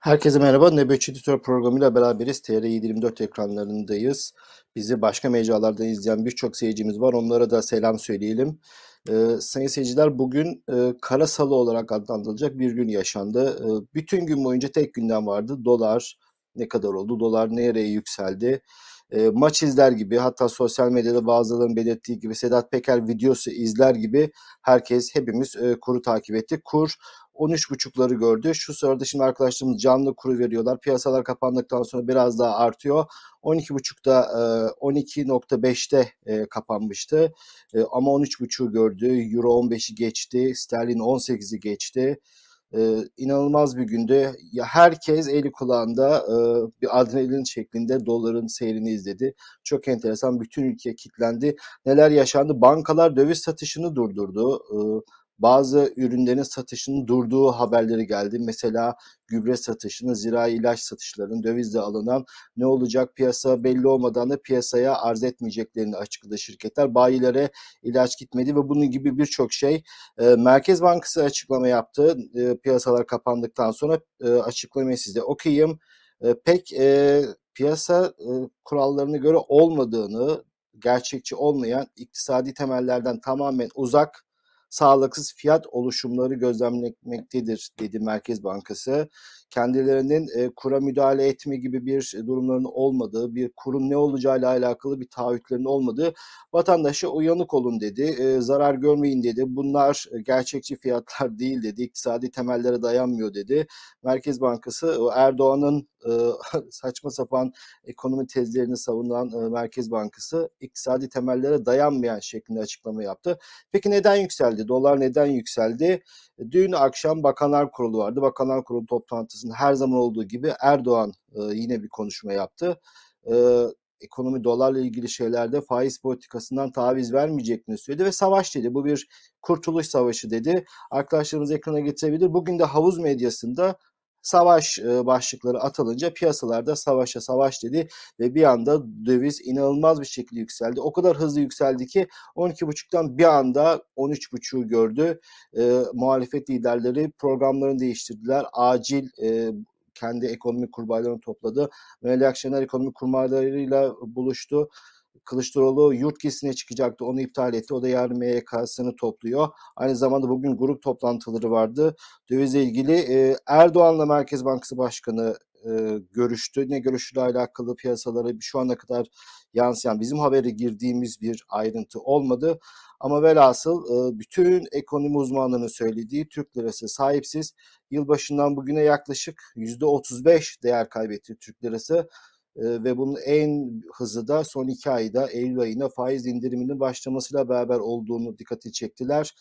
Herkese merhaba. Nöbetçi Editör programıyla beraberiz. TR724 ekranlarındayız. Bizi başka mecralardan izleyen birçok seyircimiz var. Onlara da selam söyleyelim. Ee, sayın seyirciler bugün e, kara salı olarak adlandırılacak bir gün yaşandı. Ee, bütün gün boyunca tek gündem vardı. Dolar ne kadar oldu? Dolar nereye yükseldi? E, maç izler gibi hatta sosyal medyada bazılarının belirttiği gibi Sedat Peker videosu izler gibi herkes hepimiz e, kuru takip ettik. Kur 13.5'ları gördü. Şu sırada şimdi arkadaşlarımız canlı kuru veriyorlar. Piyasalar kapandıktan sonra biraz daha artıyor. 12.5'da e, 12.5'te e, kapanmıştı. E, ama 13.5'u gördü. Euro 15'i geçti. Sterlin 18'i geçti. Ee, inanılmaz bir gündü. Ya herkes eli kulağında e, bir adrenalin şeklinde doların seyrini izledi. Çok enteresan. Bütün ülke kilitlendi. Neler yaşandı? Bankalar döviz satışını durdurdu. Ee, bazı ürünlerin satışının durduğu haberleri geldi. Mesela gübre satışını, zirai ilaç satışlarının dövizle alınan ne olacak piyasa belli olmadan da piyasaya arz etmeyeceklerini açıkladı şirketler. Bayilere ilaç gitmedi ve bunun gibi birçok şey. E, Merkez Bankası açıklama yaptı. E, piyasalar kapandıktan sonra e, açıklamayı size okuyayım. E, pek piyasa e, kurallarına göre olmadığını, gerçekçi olmayan iktisadi temellerden tamamen uzak sağlıksız fiyat oluşumları gözlemlenmektedir dedi Merkez Bankası. Kendilerinin e, kura müdahale etme gibi bir durumların olmadığı, bir kurun ne olacağıyla alakalı bir taahhütlerin olmadığı vatandaşa uyanık olun dedi. E, zarar görmeyin dedi. Bunlar gerçekçi fiyatlar değil dedi. İktisadi temellere dayanmıyor dedi. Merkez Bankası Erdoğan'ın e, saçma sapan ekonomi tezlerini savunan e, Merkez Bankası iktisadi temellere dayanmayan şeklinde açıklama yaptı. Peki neden yükseldi? Dolar neden yükseldi? Dün akşam Bakanlar Kurulu vardı. Bakanlar Kurulu toplantısında her zaman olduğu gibi Erdoğan e, yine bir konuşma yaptı. E, ekonomi dolarla ilgili şeylerde faiz politikasından taviz vermeyeceklerini söyledi ve savaş dedi. Bu bir kurtuluş savaşı dedi. Arkadaşlarımız ekrana getirebilir. Bugün de havuz medyasında savaş e, başlıkları atılınca piyasalarda savaşa savaş dedi ve bir anda döviz inanılmaz bir şekilde yükseldi. O kadar hızlı yükseldi ki 12.5'tan bir anda 13.5'u gördü. E, muhalefet liderleri programlarını değiştirdiler. Acil e, kendi ekonomik kurmaylarını topladı. Meral Akşener ekonomik kurmaylarıyla buluştu. Kılıçdaroğlu yurt gezisine çıkacaktı. Onu iptal etti. O da yarın MYK'sını topluyor. Aynı zamanda bugün grup toplantıları vardı. Dövizle ilgili e, Erdoğan'la Merkez Bankası Başkanı e, görüştü. Ne görüşüyle alakalı piyasalara şu ana kadar yansıyan bizim habere girdiğimiz bir ayrıntı olmadı. Ama velhasıl e, bütün ekonomi uzmanlarının söylediği Türk lirası sahipsiz. Yılbaşından bugüne yaklaşık %35 değer kaybetti Türk lirası ve bunun en hızı da son iki ayda Eylül ayına faiz indiriminin başlamasıyla beraber olduğunu dikkati çektiler.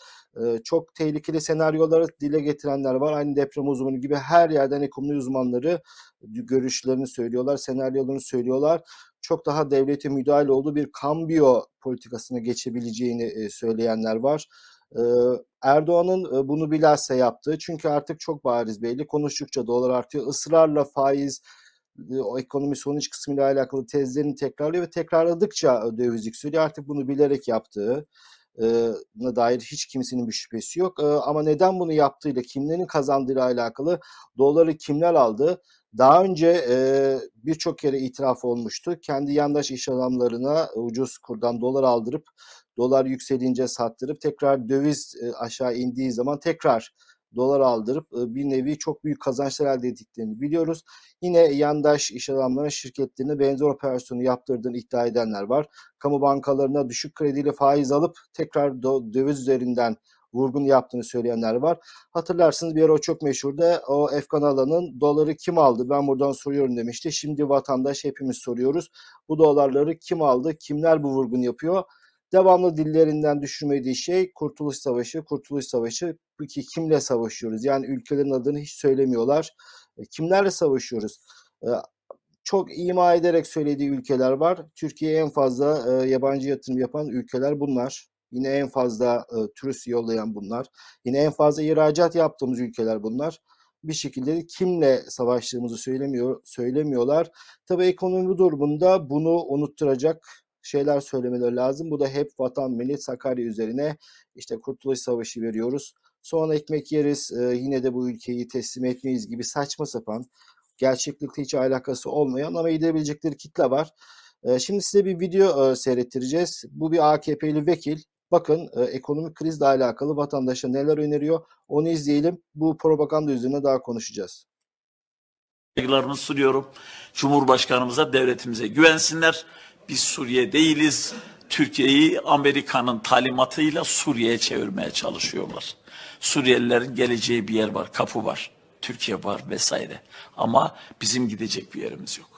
Çok tehlikeli senaryoları dile getirenler var. Aynı deprem uzmanı gibi her yerden ekonomi uzmanları görüşlerini söylüyorlar, senaryolarını söylüyorlar. Çok daha devlete müdahale olduğu bir kambiyo politikasına geçebileceğini söyleyenler var. Erdoğan'ın bunu bilhassa yaptığı çünkü artık çok bariz belli konuştukça dolar artıyor. Israrla faiz o ekonomi sonuç kısmıyla alakalı tezlerini tekrarlıyor ve tekrarladıkça döviz yükseliyor. Artık bunu bilerek yaptığı na dair hiç kimsenin bir şüphesi yok. Ama neden bunu yaptığıyla, kimlerin kazandığıyla alakalı doları kimler aldı? Daha önce birçok kere itiraf olmuştu. Kendi yandaş iş adamlarına ucuz kurdan dolar aldırıp dolar yükselince sattırıp tekrar döviz aşağı indiği zaman tekrar dolar aldırıp bir nevi çok büyük kazançlar elde ettiklerini biliyoruz. Yine yandaş iş adamlarına şirketlerine benzer operasyonu yaptırdığını iddia edenler var. Kamu bankalarına düşük krediyle faiz alıp tekrar döviz üzerinden vurgun yaptığını söyleyenler var. Hatırlarsınız bir ara o çok meşhurda o Efkan Alan'ın doları kim aldı ben buradan soruyorum demişti. Şimdi vatandaş hepimiz soruyoruz. Bu dolarları kim aldı? Kimler bu vurgun yapıyor? Devamlı dillerinden düşürmediği şey Kurtuluş Savaşı, Kurtuluş Savaşı. Peki kimle savaşıyoruz? Yani ülkelerin adını hiç söylemiyorlar. E, kimlerle savaşıyoruz? E, çok ima ederek söylediği ülkeler var. Türkiye'ye en fazla e, yabancı yatırım yapan ülkeler bunlar. Yine en fazla turist yollayan bunlar. Yine en fazla ihracat yaptığımız ülkeler bunlar bir şekilde kimle savaştığımızı söylemiyor söylemiyorlar. Tabii ekonomi durumunda bunu unutturacak şeyler söylemeleri lazım. Bu da hep vatan, millet, Sakarya üzerine işte Kurtuluş Savaşı veriyoruz. Sonra ekmek yeriz, e, yine de bu ülkeyi teslim etmeyiz gibi saçma sapan, gerçeklikle hiç alakası olmayan ama gidebilecekleri kitle var. E, şimdi size bir video e, seyrettireceğiz. Bu bir AKP'li vekil. Bakın e, ekonomik krizle alakalı vatandaşa neler öneriyor onu izleyelim. Bu propaganda üzerine daha konuşacağız. Saygılarımı sunuyorum. Cumhurbaşkanımıza, devletimize güvensinler. Biz Suriye değiliz. Türkiye'yi Amerika'nın talimatıyla Suriye'ye çevirmeye çalışıyorlar. Suriyelilerin geleceği bir yer var, kapı var. Türkiye var vesaire. Ama bizim gidecek bir yerimiz yok.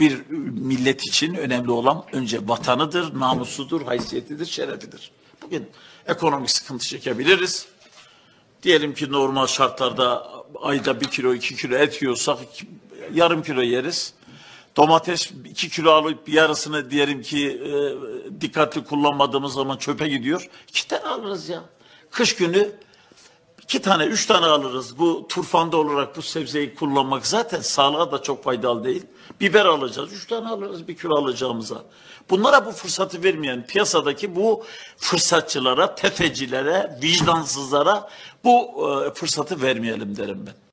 Bir millet için önemli olan önce vatanıdır, namusudur, haysiyetidir, şerefidir. Bugün ekonomik sıkıntı çekebiliriz. Diyelim ki normal şartlarda ayda bir kilo iki kilo et yiyorsak yarım kilo yeriz. Domates iki kilo alıp yarısını diyelim ki e, dikkatli kullanmadığımız zaman çöpe gidiyor. İki tane alırız ya. Kış günü iki tane, üç tane alırız. Bu turfanda olarak bu sebzeyi kullanmak zaten sağlığa da çok faydalı değil. Biber alacağız, üç tane alırız bir kilo alacağımıza. Bunlara bu fırsatı vermeyen piyasadaki bu fırsatçılara, tefecilere, vicdansızlara bu e, fırsatı vermeyelim derim ben.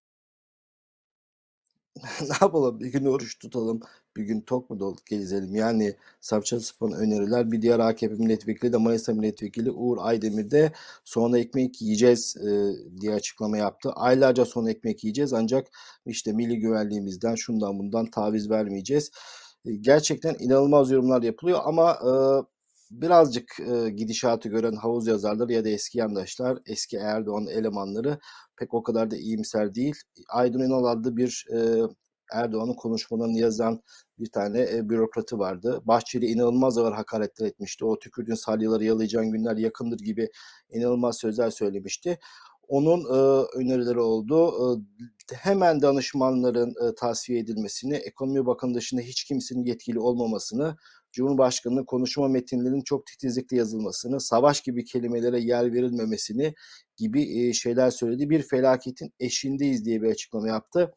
ne yapalım? Bir gün oruç tutalım, bir gün tok mu dolup gezelim? Yani saçma sapan öneriler. Bir diğer AKP milletvekili de Manisa milletvekili Uğur Aydemir de sonra ekmek yiyeceğiz e, diye açıklama yaptı. Aylarca sonra ekmek yiyeceğiz ancak işte milli güvenliğimizden şundan bundan taviz vermeyeceğiz. E, gerçekten inanılmaz yorumlar yapılıyor ama e, birazcık e, gidişatı gören havuz yazarları ya da eski yandaşlar, eski Erdoğan elemanları pek o kadar da iyimser değil. Aydın Ünal adlı bir e, Erdoğan'ın konuşmalarını yazan bir tane e, bürokratı vardı. Bahçeli inanılmaz ağır hakaretler etmişti. O tükürdüğün salyaları yalayacağın günler yakındır gibi inanılmaz sözler söylemişti. Onun e, önerileri oldu. E, hemen danışmanların e, tasfiye edilmesini, ekonomi bakanı dışında hiç kimsenin yetkili olmamasını, Cumhurbaşkanı'nın konuşma metinlerinin çok titizlikle yazılmasını, savaş gibi kelimelere yer verilmemesini gibi e, şeyler söyledi. Bir felaketin eşindeyiz diye bir açıklama yaptı.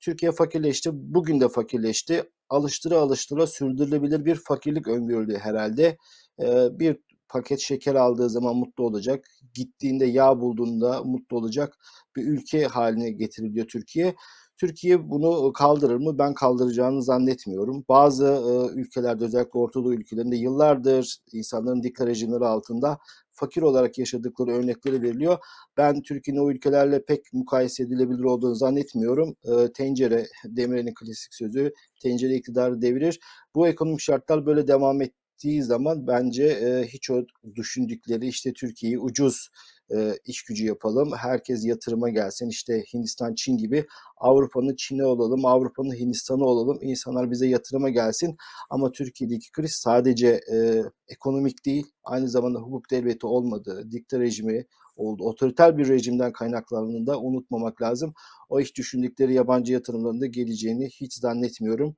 Türkiye fakirleşti. Bugün de fakirleşti. Alıştıra alıştıra sürdürülebilir bir fakirlik öngörüldü herhalde. Ee, bir paket şeker aldığı zaman mutlu olacak. Gittiğinde yağ bulduğunda mutlu olacak bir ülke haline getiriliyor Türkiye. Türkiye bunu kaldırır mı? Ben kaldıracağını zannetmiyorum. Bazı e, ülkelerde özellikle Orta Doğu ülkelerinde yıllardır insanların dikkat rejimleri altında fakir olarak yaşadıkları örnekleri veriliyor. Ben Türkiye'nin o ülkelerle pek mukayese edilebilir olduğunu zannetmiyorum. E, tencere, Demirel'in klasik sözü, tencere iktidarı devirir. Bu ekonomik şartlar böyle devam ettiği zaman bence e, hiç o düşündükleri işte Türkiye'yi ucuz e, iş gücü yapalım. Herkes yatırıma gelsin. İşte Hindistan, Çin gibi Avrupa'nın Çin'i olalım, Avrupa'nın Hindistan'ı olalım. İnsanlar bize yatırıma gelsin. Ama Türkiye'deki kriz sadece e, ekonomik değil, aynı zamanda hukuk devleti olmadığı, dikta rejimi oldu. Otoriter bir rejimden kaynaklandığını da unutmamak lazım. O iş düşündükleri yabancı yatırımların da geleceğini hiç zannetmiyorum.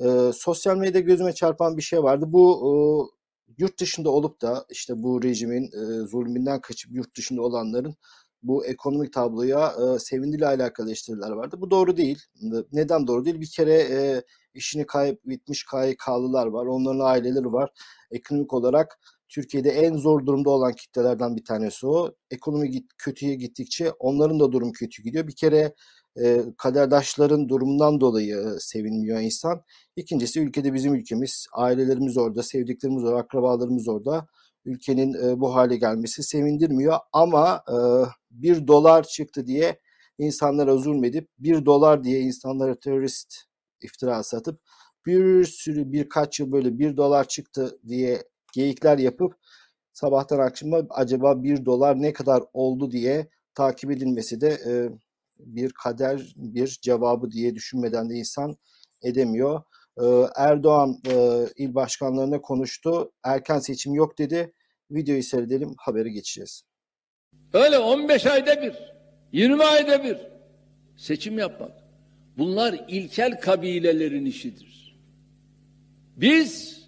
E, sosyal medyada gözüme çarpan bir şey vardı. Bu e, yurt dışında olup da işte bu rejimin e, zulmünden kaçıp yurt dışında olanların bu ekonomik tabloya e, sevindiğiyle alakalı eleştiriler vardı. Bu doğru değil. Neden doğru değil? Bir kere e, işini kaybetmiş KYK'lılar var. Onların aileleri var. Ekonomik olarak Türkiye'de en zor durumda olan kitlelerden bir tanesi o. Ekonomi git, kötüye gittikçe onların da durum kötü gidiyor. Bir kere e, kaderdaşların durumundan dolayı sevinmiyor insan. İkincisi ülkede bizim ülkemiz, ailelerimiz orada, sevdiklerimiz orada, akrabalarımız orada. Ülkenin e, bu hale gelmesi sevindirmiyor ama e, bir dolar çıktı diye insanlara zulmedip bir dolar diye insanlara terörist iftira satıp bir sürü birkaç yıl böyle bir dolar çıktı diye geyikler yapıp sabahtan akşama acaba bir dolar ne kadar oldu diye takip edilmesi de e, bir kader, bir cevabı diye düşünmeden de insan edemiyor. Ee, Erdoğan e, il başkanlarına konuştu. Erken seçim yok dedi. Videoyu seyredelim, haberi geçeceğiz. Öyle 15 ayda bir, 20 ayda bir seçim yapmak. Bunlar ilkel kabilelerin işidir. Biz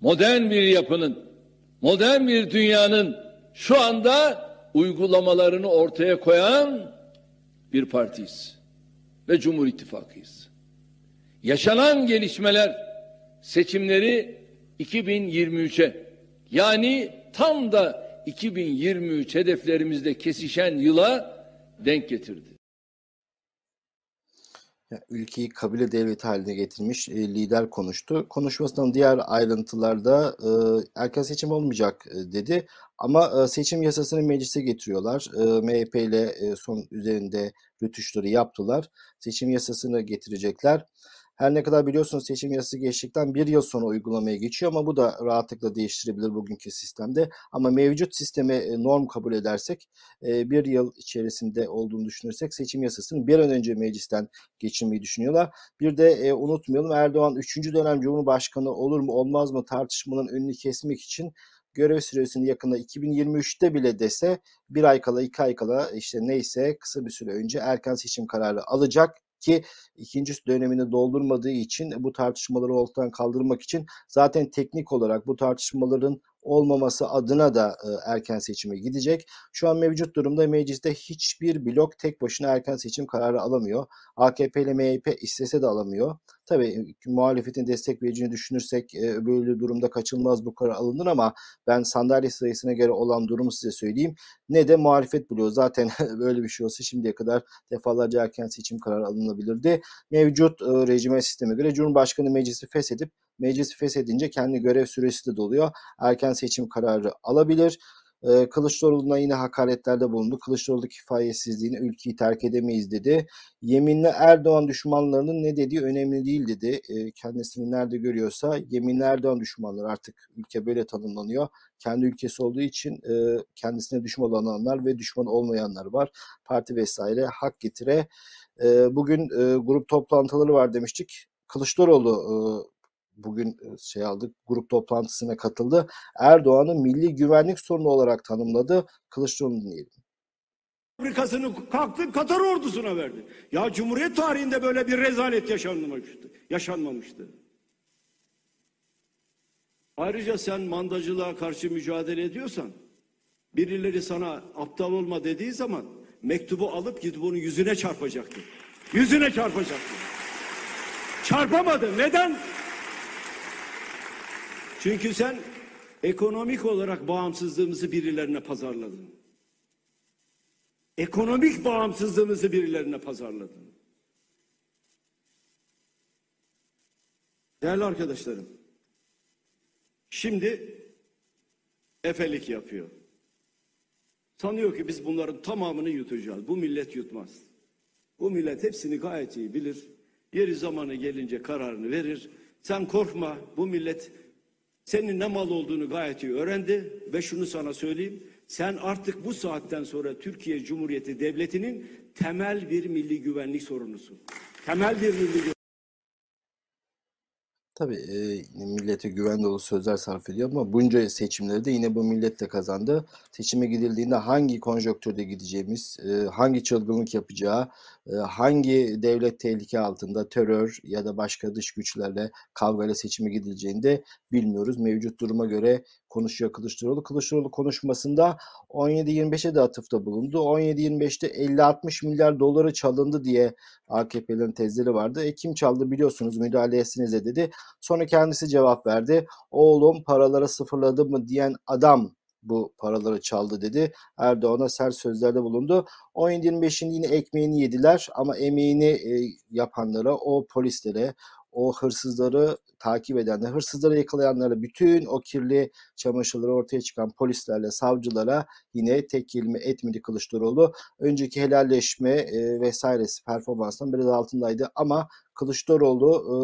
modern bir yapının, modern bir dünyanın şu anda uygulamalarını ortaya koyan bir partiyiz ve Cumhur İttifakıyız. Yaşanan gelişmeler seçimleri 2023'e yani tam da 2023 hedeflerimizde kesişen yıla denk getirdi. Ülkeyi kabile devleti haline getirmiş e, lider konuştu. Konuşmasından diğer ayrıntılarda e, erken seçim olmayacak e, dedi. Ama e, seçim yasasını meclise getiriyorlar. E, MHP ile e, son üzerinde rütuşları yaptılar. Seçim yasasını getirecekler. Her ne kadar biliyorsunuz seçim yasası geçtikten bir yıl sonra uygulamaya geçiyor ama bu da rahatlıkla değiştirebilir bugünkü sistemde. Ama mevcut sisteme e, norm kabul edersek e, bir yıl içerisinde olduğunu düşünürsek seçim yasasını bir an önce meclisten geçirmeyi düşünüyorlar. Bir de e, unutmayalım Erdoğan 3. dönem Cumhurbaşkanı olur mu olmaz mı tartışmanın önünü kesmek için görev süresini yakında 2023'te bile dese bir ay kala iki ay kala işte neyse kısa bir süre önce erken seçim kararı alacak ki ikinci dönemini doldurmadığı için bu tartışmaları ortadan kaldırmak için zaten teknik olarak bu tartışmaların olmaması adına da e, erken seçime gidecek. Şu an mevcut durumda mecliste hiçbir blok tek başına erken seçim kararı alamıyor. AKP ile MHP istese de alamıyor. Tabii muhalefetin destek vereceğini düşünürsek e, böyle durumda kaçınılmaz bu karar alınır ama ben sandalye sayısına göre olan durumu size söyleyeyim. Ne de muhalefet buluyor. Zaten böyle bir şey olsa şimdiye kadar defalarca erken seçim kararı alınabilirdi. Mevcut e, rejime sisteme göre Cumhurbaşkanı meclisi feshedip meclisi feshedince kendi görev süresi de doluyor. Erken seçim kararı alabilir. Kılıçdaroğlu'na yine hakaretlerde bulundu. Kılıçdaroğlu kifayetsizliğini ülkeyi terk edemeyiz dedi. Yeminli Erdoğan düşmanlarının ne dediği önemli değil dedi. Kendisini nerede görüyorsa yeminli Erdoğan düşmanları artık ülke böyle tanımlanıyor. Kendi ülkesi olduğu için kendisine düşman olanlar ve düşman olmayanlar var. Parti vesaire hak getire. Bugün grup toplantıları var demiştik. Kılıçdaroğlu bugün şey aldık grup toplantısına katıldı. Erdoğan'ı milli güvenlik sorunu olarak tanımladı. Kılıçdaroğlu'nu dinleyelim. Fabrikasını kalktı Katar ordusuna verdi. Ya Cumhuriyet tarihinde böyle bir rezalet yaşanmamıştı. Yaşanmamıştı. Ayrıca sen mandacılığa karşı mücadele ediyorsan birileri sana aptal olma dediği zaman mektubu alıp gidip onun yüzüne çarpacaktı. Yüzüne çarpacaktı. Çarpamadı. Neden? Çünkü sen ekonomik olarak bağımsızlığımızı birilerine pazarladın. Ekonomik bağımsızlığımızı birilerine pazarladın. Değerli arkadaşlarım, şimdi efelik yapıyor. Sanıyor ki biz bunların tamamını yutacağız. Bu millet yutmaz. Bu millet hepsini gayet iyi bilir. Yeri zamanı gelince kararını verir. Sen korkma bu millet senin ne mal olduğunu gayet iyi öğrendi ve şunu sana söyleyeyim. Sen artık bu saatten sonra Türkiye Cumhuriyeti Devleti'nin temel bir milli güvenlik sorunusun. Temel bir milli güvenlik Tabii millete güven dolu sözler sarf ediyor ama bunca seçimleri de yine bu milletle kazandı. Seçime gidildiğinde hangi konjonktürde gideceğimiz, hangi çılgınlık yapacağı, hangi devlet tehlike altında terör ya da başka dış güçlerle kavgayla seçime gidileceğini de bilmiyoruz. Mevcut duruma göre konuşuyor Kılıçdaroğlu. Kılıçdaroğlu konuşmasında 17-25'e de atıfta bulundu. 17-25'te 50-60 milyar doları çalındı diye AKP'lerin tezleri vardı. E kim çaldı biliyorsunuz müdahale etsinize dedi. Sonra kendisi cevap verdi. Oğlum paraları sıfırladı mı diyen adam bu paraları çaldı dedi. Erdoğan'a sert sözlerde bulundu. 17-25'in yine ekmeğini yediler ama emeğini e, yapanlara, o polislere, o hırsızları takip edenler, hırsızları yakalayanlara, bütün o kirli çamaşırları ortaya çıkan polislerle, savcılara yine tek kelime etmedi Kılıçdaroğlu. Önceki helalleşme e, vesairesi performanstan biraz altındaydı ama Kılıçdaroğlu e,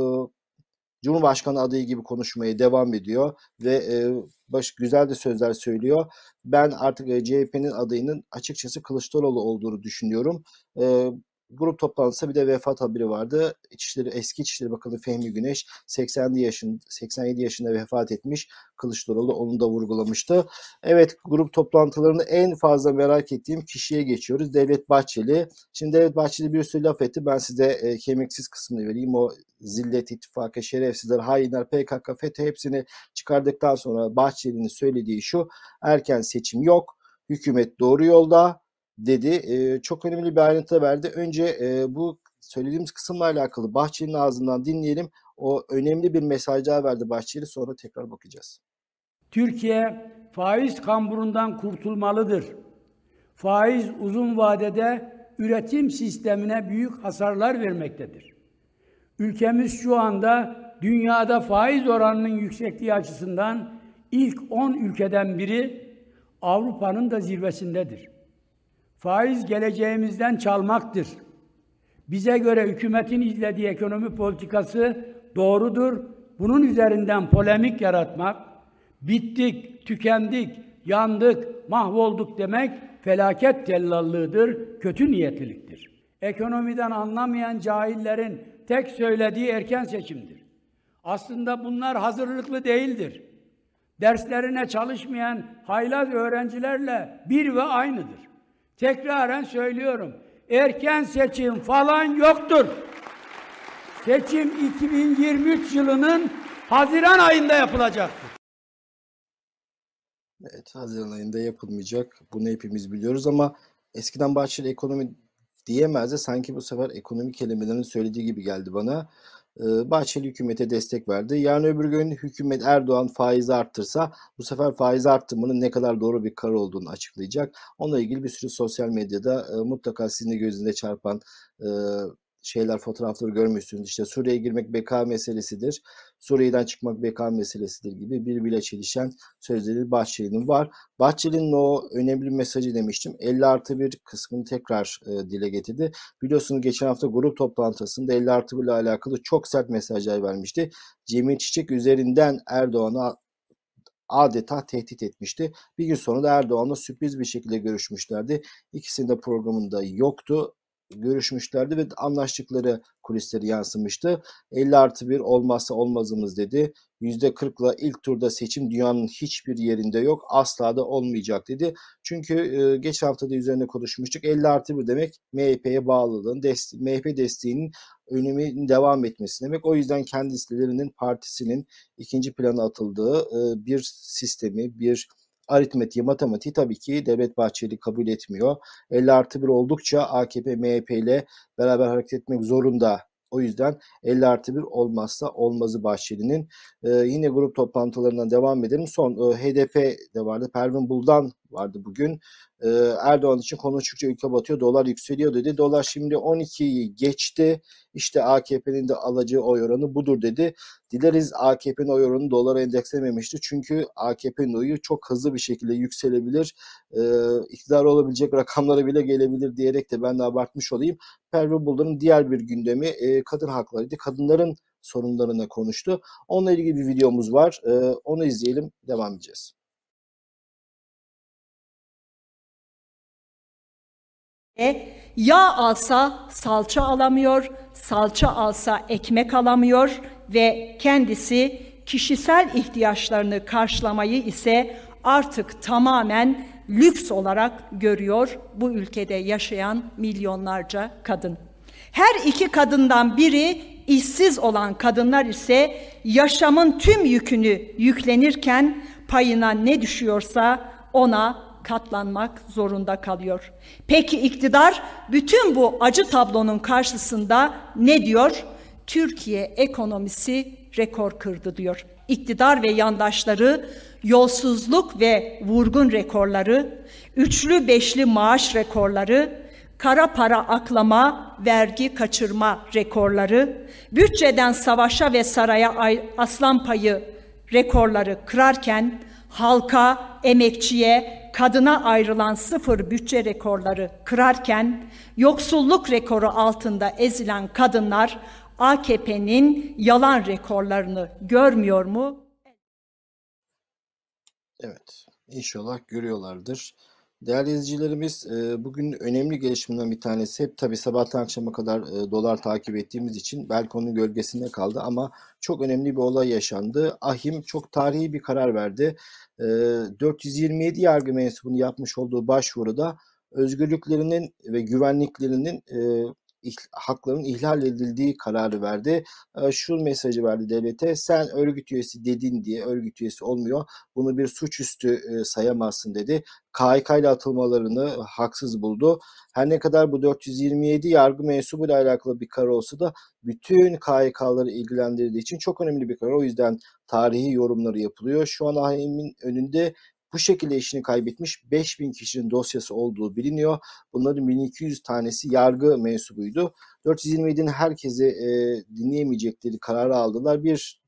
Cumhurbaşkanı adayı gibi konuşmaya devam ediyor ve e, baş güzel de sözler söylüyor. Ben artık e, CHP'nin adayının açıkçası Kılıçdaroğlu olduğunu düşünüyorum. E, grup toplantısında bir de vefat haberi vardı. İçişleri, eski İçişleri Bakanı Fehmi Güneş 87 yaşın 87 yaşında vefat etmiş. Kılıçdaroğlu onu da vurgulamıştı. Evet grup toplantılarını en fazla merak ettiğim kişiye geçiyoruz. Devlet Bahçeli. Şimdi Devlet Bahçeli bir sürü laf etti. Ben size e, kemiksiz kısmını vereyim. O zillet ittifakı, şerefsizler, hainler, PKK, FETÖ hepsini çıkardıktan sonra Bahçeli'nin söylediği şu. Erken seçim yok. Hükümet doğru yolda dedi. E, çok önemli bir ayrıntı verdi. Önce e, bu söylediğimiz kısımla alakalı Bahçeli'nin ağzından dinleyelim. O önemli bir mesaj daha verdi Bahçeli sonra tekrar bakacağız. Türkiye faiz kamburundan kurtulmalıdır. Faiz uzun vadede üretim sistemine büyük hasarlar vermektedir. Ülkemiz şu anda dünyada faiz oranının yüksekliği açısından ilk 10 ülkeden biri Avrupa'nın da zirvesindedir. Faiz geleceğimizden çalmaktır. Bize göre hükümetin izlediği ekonomi politikası doğrudur. Bunun üzerinden polemik yaratmak, bittik, tükendik, yandık, mahvolduk demek felaket tellallığıdır, kötü niyetliliktir. Ekonomiden anlamayan cahillerin tek söylediği erken seçimdir. Aslında bunlar hazırlıklı değildir. Derslerine çalışmayan haylaz öğrencilerle bir ve aynıdır. Tekraren söylüyorum. Erken seçim falan yoktur. Seçim 2023 yılının Haziran ayında yapılacaktır. Evet, Haziran ayında yapılmayacak. Bunu hepimiz biliyoruz ama eskiden Bahçeli ekonomi diyemezdi. Sanki bu sefer ekonomi kelimelerinin söylediği gibi geldi bana. Bahçeli hükümete destek verdi. Yarın öbür gün hükümet Erdoğan faizi arttırsa bu sefer faizi arttırmanın ne kadar doğru bir karar olduğunu açıklayacak. Onunla ilgili bir sürü sosyal medyada mutlaka sizin de gözünüze çarpan şeyler, fotoğrafları görmüşsünüz. İşte Suriye'ye girmek beka meselesidir. Suriye'den çıkmak beka meselesidir gibi birbiriyle çelişen sözleri Bahçeli'nin var. Bahçeli'nin o önemli mesajı demiştim. 50 artı bir kısmını tekrar e, dile getirdi. Biliyorsunuz geçen hafta grup toplantısında 50 artı 1 ile alakalı çok sert mesajlar vermişti. Cemil Çiçek üzerinden Erdoğan'a adeta tehdit etmişti. Bir gün sonra da Erdoğan'la sürpriz bir şekilde görüşmüşlerdi. İkisinin de programında yoktu görüşmüşlerdi ve anlaştıkları kulisleri yansımıştı. 50 artı 1 olmazsa olmazımız dedi. %40'la ilk turda seçim dünyanın hiçbir yerinde yok. Asla da olmayacak dedi. Çünkü e, geçen hafta da üzerine konuşmuştuk. 50 artı 1 demek MHP'ye bağlılığın, dest MHP desteğinin önemi devam etmesi demek. O yüzden kendi listelerinin partisinin ikinci plana atıldığı e, bir sistemi, bir aritmetiği, matematiği tabii ki Devlet Bahçeli kabul etmiyor. 50 artı 1 oldukça AKP, MHP ile beraber hareket etmek zorunda. O yüzden 50 artı 1 olmazsa olmazı Bahçeli'nin. Ee, yine grup toplantılarından devam edelim. Son e, HDP de vardı. Pervin Buldan vardı bugün. Ee, Erdoğan için konuştukça ülke batıyor, dolar yükseliyor dedi. Dolar şimdi 12'yi geçti. İşte AKP'nin de alacağı oy oranı budur dedi. Dileriz AKP'nin oy oranı dolara endekslememişti. Çünkü AKP'nin oyu çok hızlı bir şekilde yükselebilir. Ee, iktidar olabilecek rakamlara bile gelebilir diyerek de ben de abartmış olayım. Pervin Buldan'ın diğer bir gündemi e, kadın haklarıydı. Kadınların sorunlarına konuştu. Onunla ilgili bir videomuz var. Ee, onu izleyelim, devam edeceğiz. E, yağ alsa salça alamıyor, salça alsa ekmek alamıyor ve kendisi kişisel ihtiyaçlarını karşılamayı ise artık tamamen lüks olarak görüyor bu ülkede yaşayan milyonlarca kadın. Her iki kadından biri işsiz olan kadınlar ise yaşamın tüm yükünü yüklenirken payına ne düşüyorsa ona katlanmak zorunda kalıyor. Peki iktidar bütün bu acı tablonun karşısında ne diyor? Türkiye ekonomisi rekor kırdı diyor. İktidar ve yandaşları yolsuzluk ve vurgun rekorları, üçlü beşli maaş rekorları, kara para aklama, vergi kaçırma rekorları, bütçeden savaşa ve saraya aslan payı rekorları kırarken halka, emekçiye, kadına ayrılan sıfır bütçe rekorları kırarken yoksulluk rekoru altında ezilen kadınlar AKP'nin yalan rekorlarını görmüyor mu? Evet, inşallah görüyorlardır. Değerli izleyicilerimiz, e, bugün önemli gelişmeden bir tanesi hep tabii sabahtan akşama kadar e, dolar takip ettiğimiz için belki onun gölgesinde kaldı ama çok önemli bir olay yaşandı. Ahim çok tarihi bir karar verdi. 427 e, yargı mensubunun yapmış olduğu başvuruda özgürlüklerinin ve güvenliklerinin hakların ihlal edildiği kararı verdi. Şu mesajı verdi devlete. Sen örgüt üyesi dedin diye örgüt üyesi olmuyor. Bunu bir suçüstü sayamazsın dedi. KHK ile atılmalarını haksız buldu. Her ne kadar bu 427 yargı mensubuyla alakalı bir karar olsa da bütün KHK'ları ilgilendirdiği için çok önemli bir karar. O yüzden tarihi yorumları yapılıyor. Şu an AHM'in önünde bu şekilde işini kaybetmiş 5000 kişinin dosyası olduğu biliniyor. Bunların 1200 tanesi yargı mensubuydu. 427'nin herkesi e, dinleyemeyecekleri kararı aldılar. Bir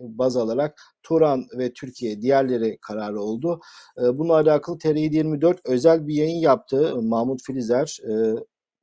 baz alarak Turan ve Türkiye diğerleri kararı oldu. E, bununla alakalı TR24 özel bir yayın yaptı. Mahmut Filizer e,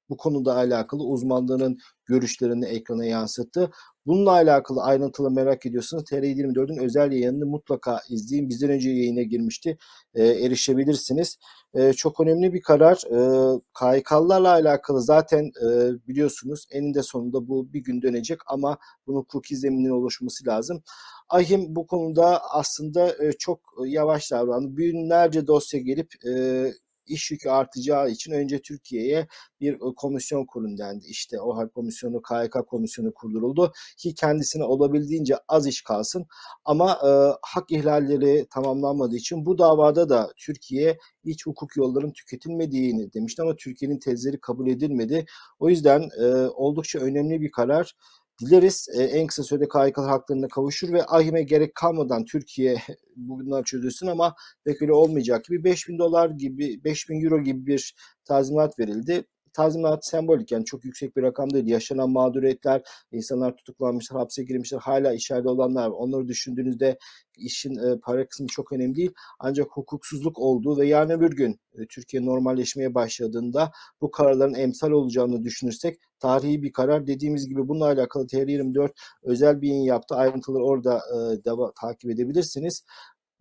bu konuda alakalı uzmanların görüşlerini ekrana yansıttı. Bununla alakalı ayrıntılı merak ediyorsanız TR24'ün özel yayınını mutlaka izleyin. Bizden önce yayına girmişti. E, erişebilirsiniz. E, çok önemli bir karar. E, KHK'larla alakalı zaten e, biliyorsunuz eninde sonunda bu bir gün dönecek ama bunun hukuki zemininin oluşması lazım. Ahim bu konuda aslında e, çok yavaş davrandı. Binlerce dosya gelip e, iş yükü artacağı için önce Türkiye'ye bir komisyon kurun dendi. İşte OHAL komisyonu, KHK komisyonu kurduruldu ki kendisine olabildiğince az iş kalsın. Ama e, hak ihlalleri tamamlanmadığı için bu davada da Türkiye iç hukuk yollarının tüketilmediğini demişti ama Türkiye'nin tezleri kabul edilmedi. O yüzden e, oldukça önemli bir karar. Dileriz e, en kısa sürede KHK'lar haklarına kavuşur ve ahime gerek kalmadan Türkiye bunlar çözülsün ama pek öyle olmayacak gibi 5000 dolar gibi 5000 euro gibi bir tazminat verildi. Tazminat sembolik yani çok yüksek bir rakam değil. Yaşanan mağduriyetler, insanlar tutuklanmışlar, hapse girmişler, hala içeride olanlar. Onları düşündüğünüzde işin e, para kısmı çok önemli değil. Ancak hukuksuzluk olduğu ve yarın öbür gün e, Türkiye normalleşmeye başladığında bu kararların emsal olacağını düşünürsek tarihi bir karar. Dediğimiz gibi bununla alakalı TR24 özel bir yayın yaptı. Ayrıntıları orada e, deva, takip edebilirsiniz.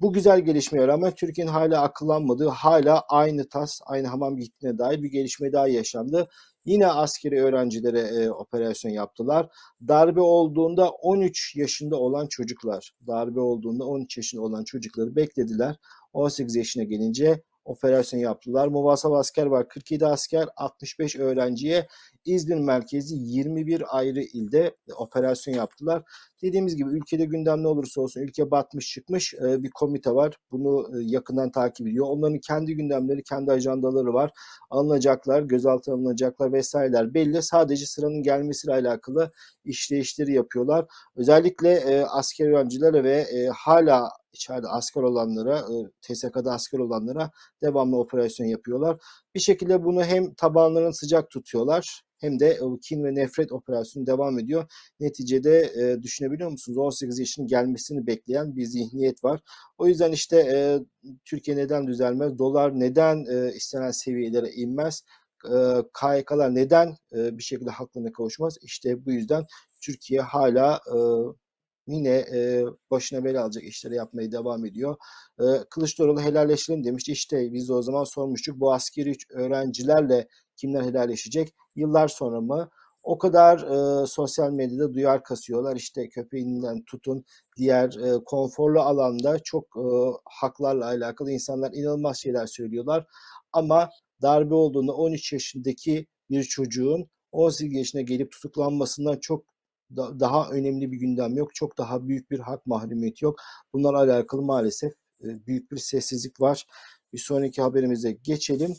Bu güzel gelişmeye rağmen Türkiye'nin hala akıllanmadığı, hala aynı tas, aynı hamam gittiğine dair bir gelişme daha yaşandı. Yine askeri öğrencilere e, operasyon yaptılar. Darbe olduğunda 13 yaşında olan çocuklar, darbe olduğunda 13 yaşında olan çocukları beklediler. 18 yaşına gelince operasyon yaptılar. Muvasal asker var 47 asker 65 öğrenciye İzmir merkezi 21 ayrı ilde operasyon yaptılar. Dediğimiz gibi ülkede gündem ne olursa olsun ülke batmış çıkmış e, bir komite var. Bunu e, yakından takip ediyor. Onların kendi gündemleri, kendi ajandaları var. Alınacaklar, gözaltına alınacaklar vesaireler belli. Sadece sıranın gelmesiyle alakalı işleyişleri yapıyorlar. Özellikle e, asker öğrencilere ve hala içeride asker olanlara, e, TSK'da asker olanlara devamlı operasyon yapıyorlar. Bir şekilde bunu hem tabanlarını sıcak tutuyorlar hem de kin ve nefret operasyonu devam ediyor. Neticede e, düşünebiliyor musunuz? 18 yaşının gelmesini bekleyen bir zihniyet var. O yüzden işte e, Türkiye neden düzelmez? Dolar neden e, istenen seviyelere inmez? E, KYK'lar neden e, bir şekilde haklarına kavuşmaz? İşte bu yüzden Türkiye hala e, yine e, başına bela alacak işleri yapmaya devam ediyor. E, Kılıçdaroğlu helalleşelim demişti. İşte biz de o zaman sormuştuk. Bu askeri öğrencilerle kimler helalleşecek? Yıllar sonra mı? O kadar e, sosyal medyada duyar kasıyorlar. İşte köpeğinden tutun diğer e, konforlu alanda çok e, haklarla alakalı insanlar inanılmaz şeyler söylüyorlar. Ama darbe olduğunda 13 yaşındaki bir çocuğun 18 yaşına gelip tutuklanmasından çok da, daha önemli bir gündem yok. Çok daha büyük bir hak mahrumiyeti yok. Bunlarla alakalı maalesef e, büyük bir sessizlik var. Bir sonraki haberimize geçelim.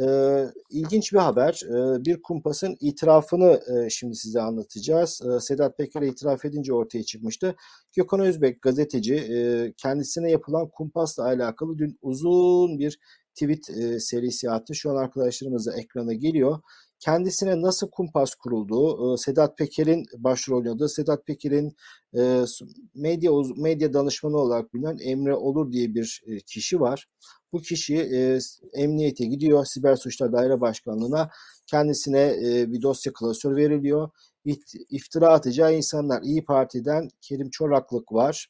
Ee, ilginç bir haber. Ee, bir kumpasın itirafını e, şimdi size anlatacağız. Ee, Sedat Peker'e itiraf edince ortaya çıkmıştı. Gökhan Özbek gazeteci e, kendisine yapılan kumpasla alakalı dün uzun bir tweet e, serisi attı. Şu an arkadaşlarımız da ekrana geliyor. Kendisine nasıl kumpas kurulduğu, Sedat Peker'in başrol oynadığı, Sedat Peker'in medya medya danışmanı olarak bilinen Emre Olur diye bir e, kişi var. Bu kişi e, emniyete gidiyor, siber suçlar daire başkanlığına kendisine e, bir dosya klasör veriliyor. İftira atacağı insanlar İyi Parti'den Kerim Çoraklık var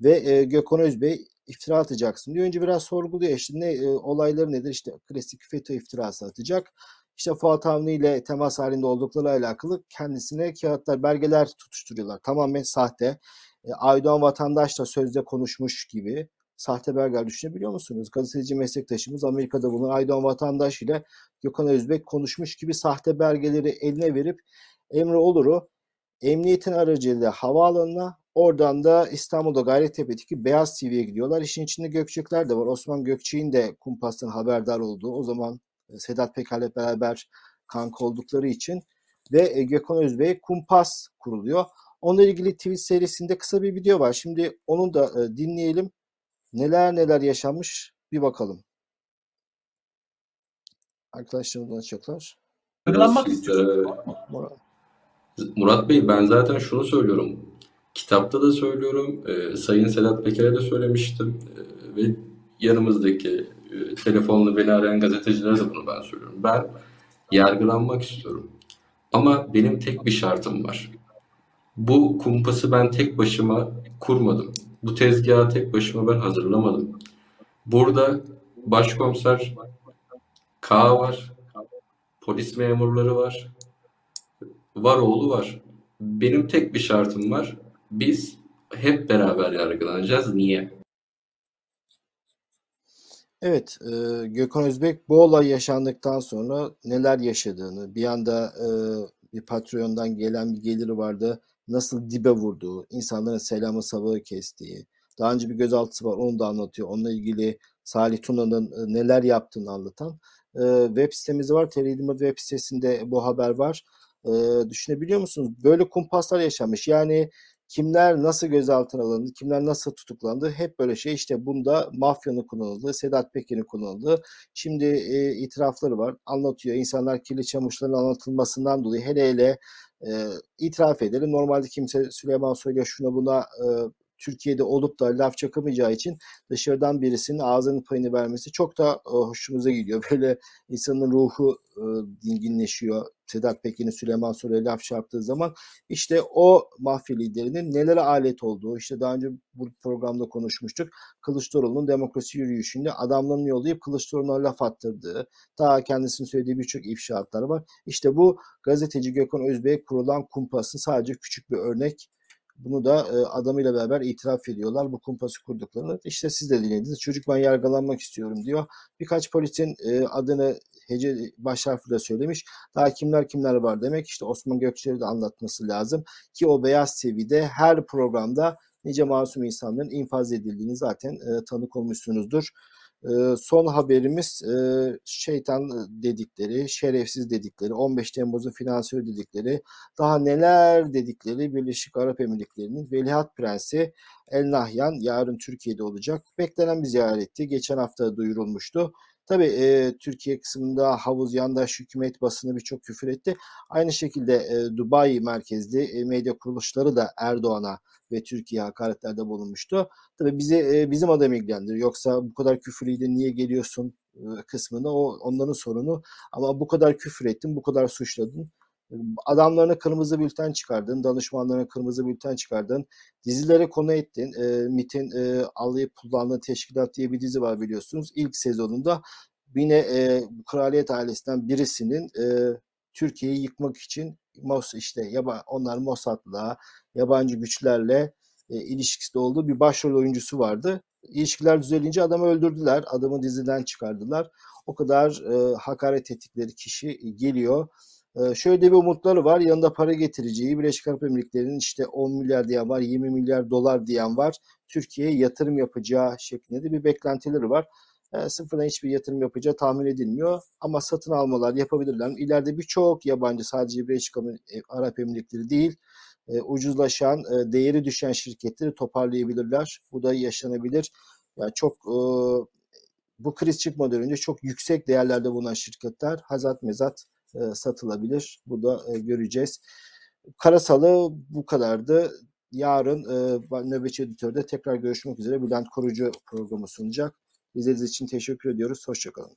ve e, Gökhan Özbey iftira atacaksın diyor. Önce biraz sorguluyor işte ne e, olayları nedir işte klasik FETÖ iftirası atacak. İşte Fuat Avni ile temas halinde oldukları alakalı kendisine kağıtlar, belgeler tutuşturuyorlar. Tamamen sahte. E, Aydoğan vatandaşla sözde konuşmuş gibi sahte belgeler düşünebiliyor musunuz? Gazeteci meslektaşımız Amerika'da bulunan Aydoğan Vatandaş ile Gökhan Özbek konuşmuş gibi sahte belgeleri eline verip Emre Olur'u emniyetin aracılığıyla havaalanına oradan da İstanbul'da Gayrettepe'deki Beyaz TV'ye gidiyorlar. İşin içinde Gökçekler de var. Osman Gökçek'in de kumpastan haberdar olduğu o zaman Sedat Peker'le beraber kanka oldukları için ve e, Gökhan Özbey kumpas kuruluyor. Onunla ilgili tweet serisinde kısa bir video var. Şimdi onu da e, dinleyelim. Neler neler yaşanmış bir bakalım. Arkadaşlarımız açacaklar. Yargılanmak Ee, istiyorsunuz. Murat. Murat Bey ben zaten şunu söylüyorum. Kitapta da söylüyorum. e, Sayın Sedat Peker'e de söylemiştim. E, ve yanımızdaki e, telefonla beni arayan gazetecilere de bunu ben söylüyorum. Ben yargılanmak istiyorum. Ama benim tek bir şartım var. Bu kumpası ben tek başıma kurmadım. Bu tezgahı tek başıma ben hazırlamadım. Burada başkomiser K var, polis memurları var, var oğlu var. Benim tek bir şartım var. Biz hep beraber yargılanacağız. Niye? Evet, e, Gökhan Özbek bu olay yaşandıktan sonra neler yaşadığını, bir anda e, bir Patreon'dan gelen bir geliri vardı, nasıl dibe vurduğu, insanların selamı sabahı kestiği, daha önce bir gözaltısı var, onu da anlatıyor. Onunla ilgili Salih Tuna'nın e, neler yaptığını anlatan e, web sitemiz var. TR24 web sitesinde bu haber var. E, düşünebiliyor musunuz? Böyle kumpaslar yaşanmış. Yani kimler nasıl gözaltına alındı, kimler nasıl tutuklandı hep böyle şey işte bunda mafyanın kullanıldığı, Sedat Peker'in kullanıldığı şimdi e, itirafları var anlatıyor. İnsanlar kirli çamaşırların anlatılmasından dolayı hele hele e, itiraf edelim. Normalde kimse Süleyman Soylu'ya şuna buna e, Türkiye'de olup da laf çakamayacağı için dışarıdan birisinin ağzının payını vermesi çok da e, hoşumuza gidiyor. Böyle insanın ruhu e, dinginleşiyor. Sedat Peker'in Süleyman Soylu'ya laf çarptığı zaman işte o mafya liderinin nelere alet olduğu, işte daha önce bu programda konuşmuştuk. Kılıçdaroğlu'nun demokrasi yürüyüşünde adamlarını yollayıp Kılıçdaroğlu'na laf attırdığı, daha kendisinin söylediği birçok ifşaatlar var. İşte bu gazeteci Gökhan Özbey'e kurulan kumpasın sadece küçük bir örnek. Bunu da e, adamıyla beraber itiraf ediyorlar bu kumpası kurduklarını. İşte siz de dinlediniz. Çocuk ben yargılanmak istiyorum diyor. Birkaç polisin e, adını hece baş harfiyle söylemiş. Daha kimler kimler var demek. İşte Osman Gökçe'yi de anlatması lazım. Ki o Beyaz TV'de her programda nice masum insanların infaz edildiğini zaten e, tanık olmuşsunuzdur. E, son haberimiz e, şeytan dedikleri, şerefsiz dedikleri, 15 Temmuz'un finansörü dedikleri, daha neler dedikleri Birleşik Arap Emirlikleri'nin Veliaht Prensi El Nahyan yarın Türkiye'de olacak. Beklenen bir ziyaretti. Geçen hafta duyurulmuştu. Tabii e, Türkiye kısmında havuz yandaş hükümet basını birçok küfür etti. Aynı şekilde e, Dubai merkezli e, medya kuruluşları da Erdoğan'a ve Türkiye hakaretlerde bulunmuştu. Tabii bizi e, bizim adam ilgilendiriyor. Yoksa bu kadar küfürlüydü niye geliyorsun kısmını o onların sorunu. Ama bu kadar küfür ettin, bu kadar suçladın. Adamlarına kırmızı bülten çıkardın, danışmanlarına kırmızı bülten çıkardın, dizilere konu ettin. E, MIT'in e, alayıp kullandığı teşkilat diye bir dizi var biliyorsunuz. İlk sezonunda yine e, kraliyet ailesinden birisinin e, Türkiye'yi yıkmak için Mos işte yaba, onlar Mossad'la yabancı güçlerle e, ilişkisi olduğu bir başrol oyuncusu vardı. İlişkiler düzelince adamı öldürdüler. Adamı diziden çıkardılar. O kadar e, hakaret ettikleri kişi geliyor. E, şöyle bir umutları var. Yanında para getireceği Birleşik Arap Emirlikleri'nin işte 10 milyar diyen var, 20 milyar dolar diyen var. Türkiye'ye yatırım yapacağı şeklinde de bir beklentileri var. E, sıfırdan hiçbir yatırım yapacağı tahmin edilmiyor. Ama satın almalar yapabilirler. İleride birçok yabancı sadece Birleşik Arap Emirlikleri değil e, ucuzlaşan, e, değeri düşen şirketleri toparlayabilirler. Bu da yaşanabilir. Yani çok e, bu kriz çıkmadan önce çok yüksek değerlerde bulunan şirketler hazat mezat e, satılabilir. Bu da e, göreceğiz. Karasalı bu kadardı. Yarın e, Nöbetçi Editör'de tekrar görüşmek üzere. Bülent Korucu programı sunacak. İzlediğiniz için teşekkür ediyoruz. Hoşçakalın.